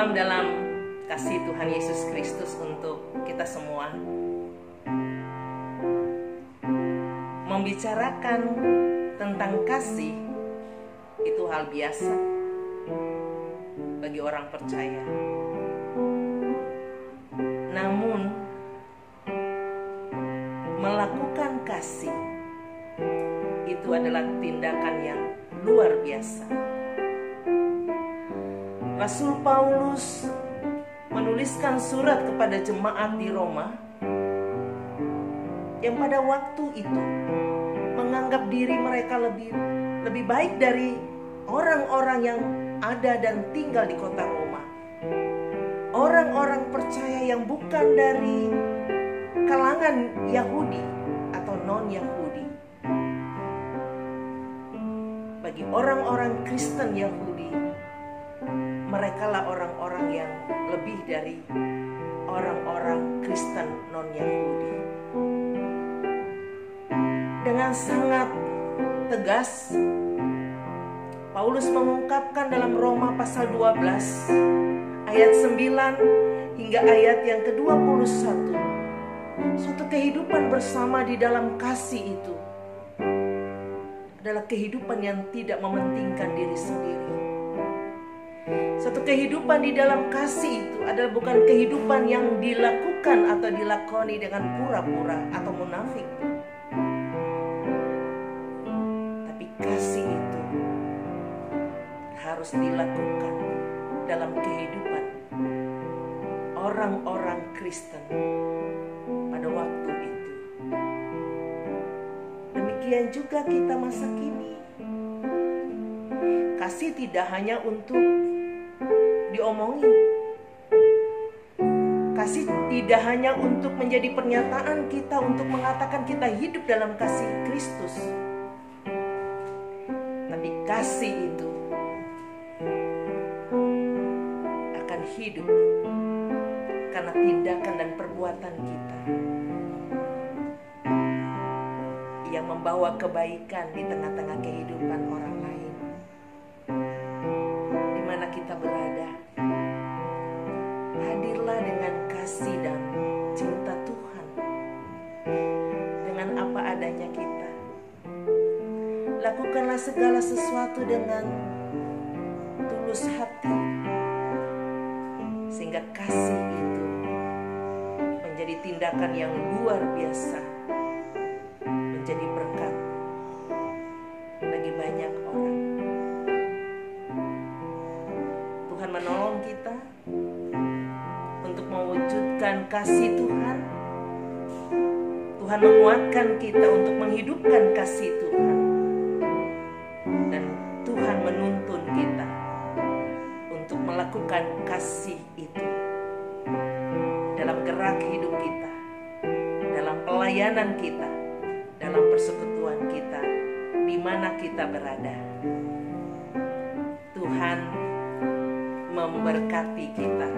Salam dalam kasih Tuhan Yesus Kristus untuk kita semua. Membicarakan tentang kasih itu hal biasa bagi orang percaya. Namun melakukan kasih itu adalah tindakan yang luar biasa. Rasul Paulus menuliskan surat kepada jemaat di Roma yang pada waktu itu menganggap diri mereka lebih lebih baik dari orang-orang yang ada dan tinggal di kota Roma. Orang-orang percaya yang bukan dari kalangan Yahudi atau non-Yahudi. Bagi orang-orang Kristen Yahudi, mereka lah orang-orang yang lebih dari orang-orang Kristen non-Yahudi. Dengan sangat tegas, Paulus mengungkapkan dalam Roma pasal 12 ayat 9 hingga ayat yang ke-21 suatu kehidupan bersama di dalam kasih itu adalah kehidupan yang tidak mementingkan diri sendiri. Satu kehidupan di dalam kasih itu adalah bukan kehidupan yang dilakukan atau dilakoni dengan pura-pura atau munafik. Tapi kasih itu harus dilakukan dalam kehidupan orang-orang Kristen pada waktu itu. Demikian juga kita masa kini. Kasih tidak hanya untuk diomongin. Kasih tidak hanya untuk menjadi pernyataan kita untuk mengatakan kita hidup dalam kasih Kristus. Tapi kasih itu akan hidup karena tindakan dan perbuatan kita yang membawa kebaikan di tengah-tengah kehidupan orang lain. Adanya kita. Lakukanlah segala sesuatu dengan tulus hati. Sehingga kasih itu menjadi tindakan yang luar biasa menjadi berkat bagi banyak orang. Tuhan menolong kita untuk mewujudkan kasih Tuhan. Tuhan menguatkan kita untuk menghidupkan kasih Tuhan. Dan Tuhan menuntun kita untuk melakukan kasih itu dalam gerak hidup kita, dalam pelayanan kita, dalam persekutuan kita, di mana kita berada. Tuhan memberkati kita.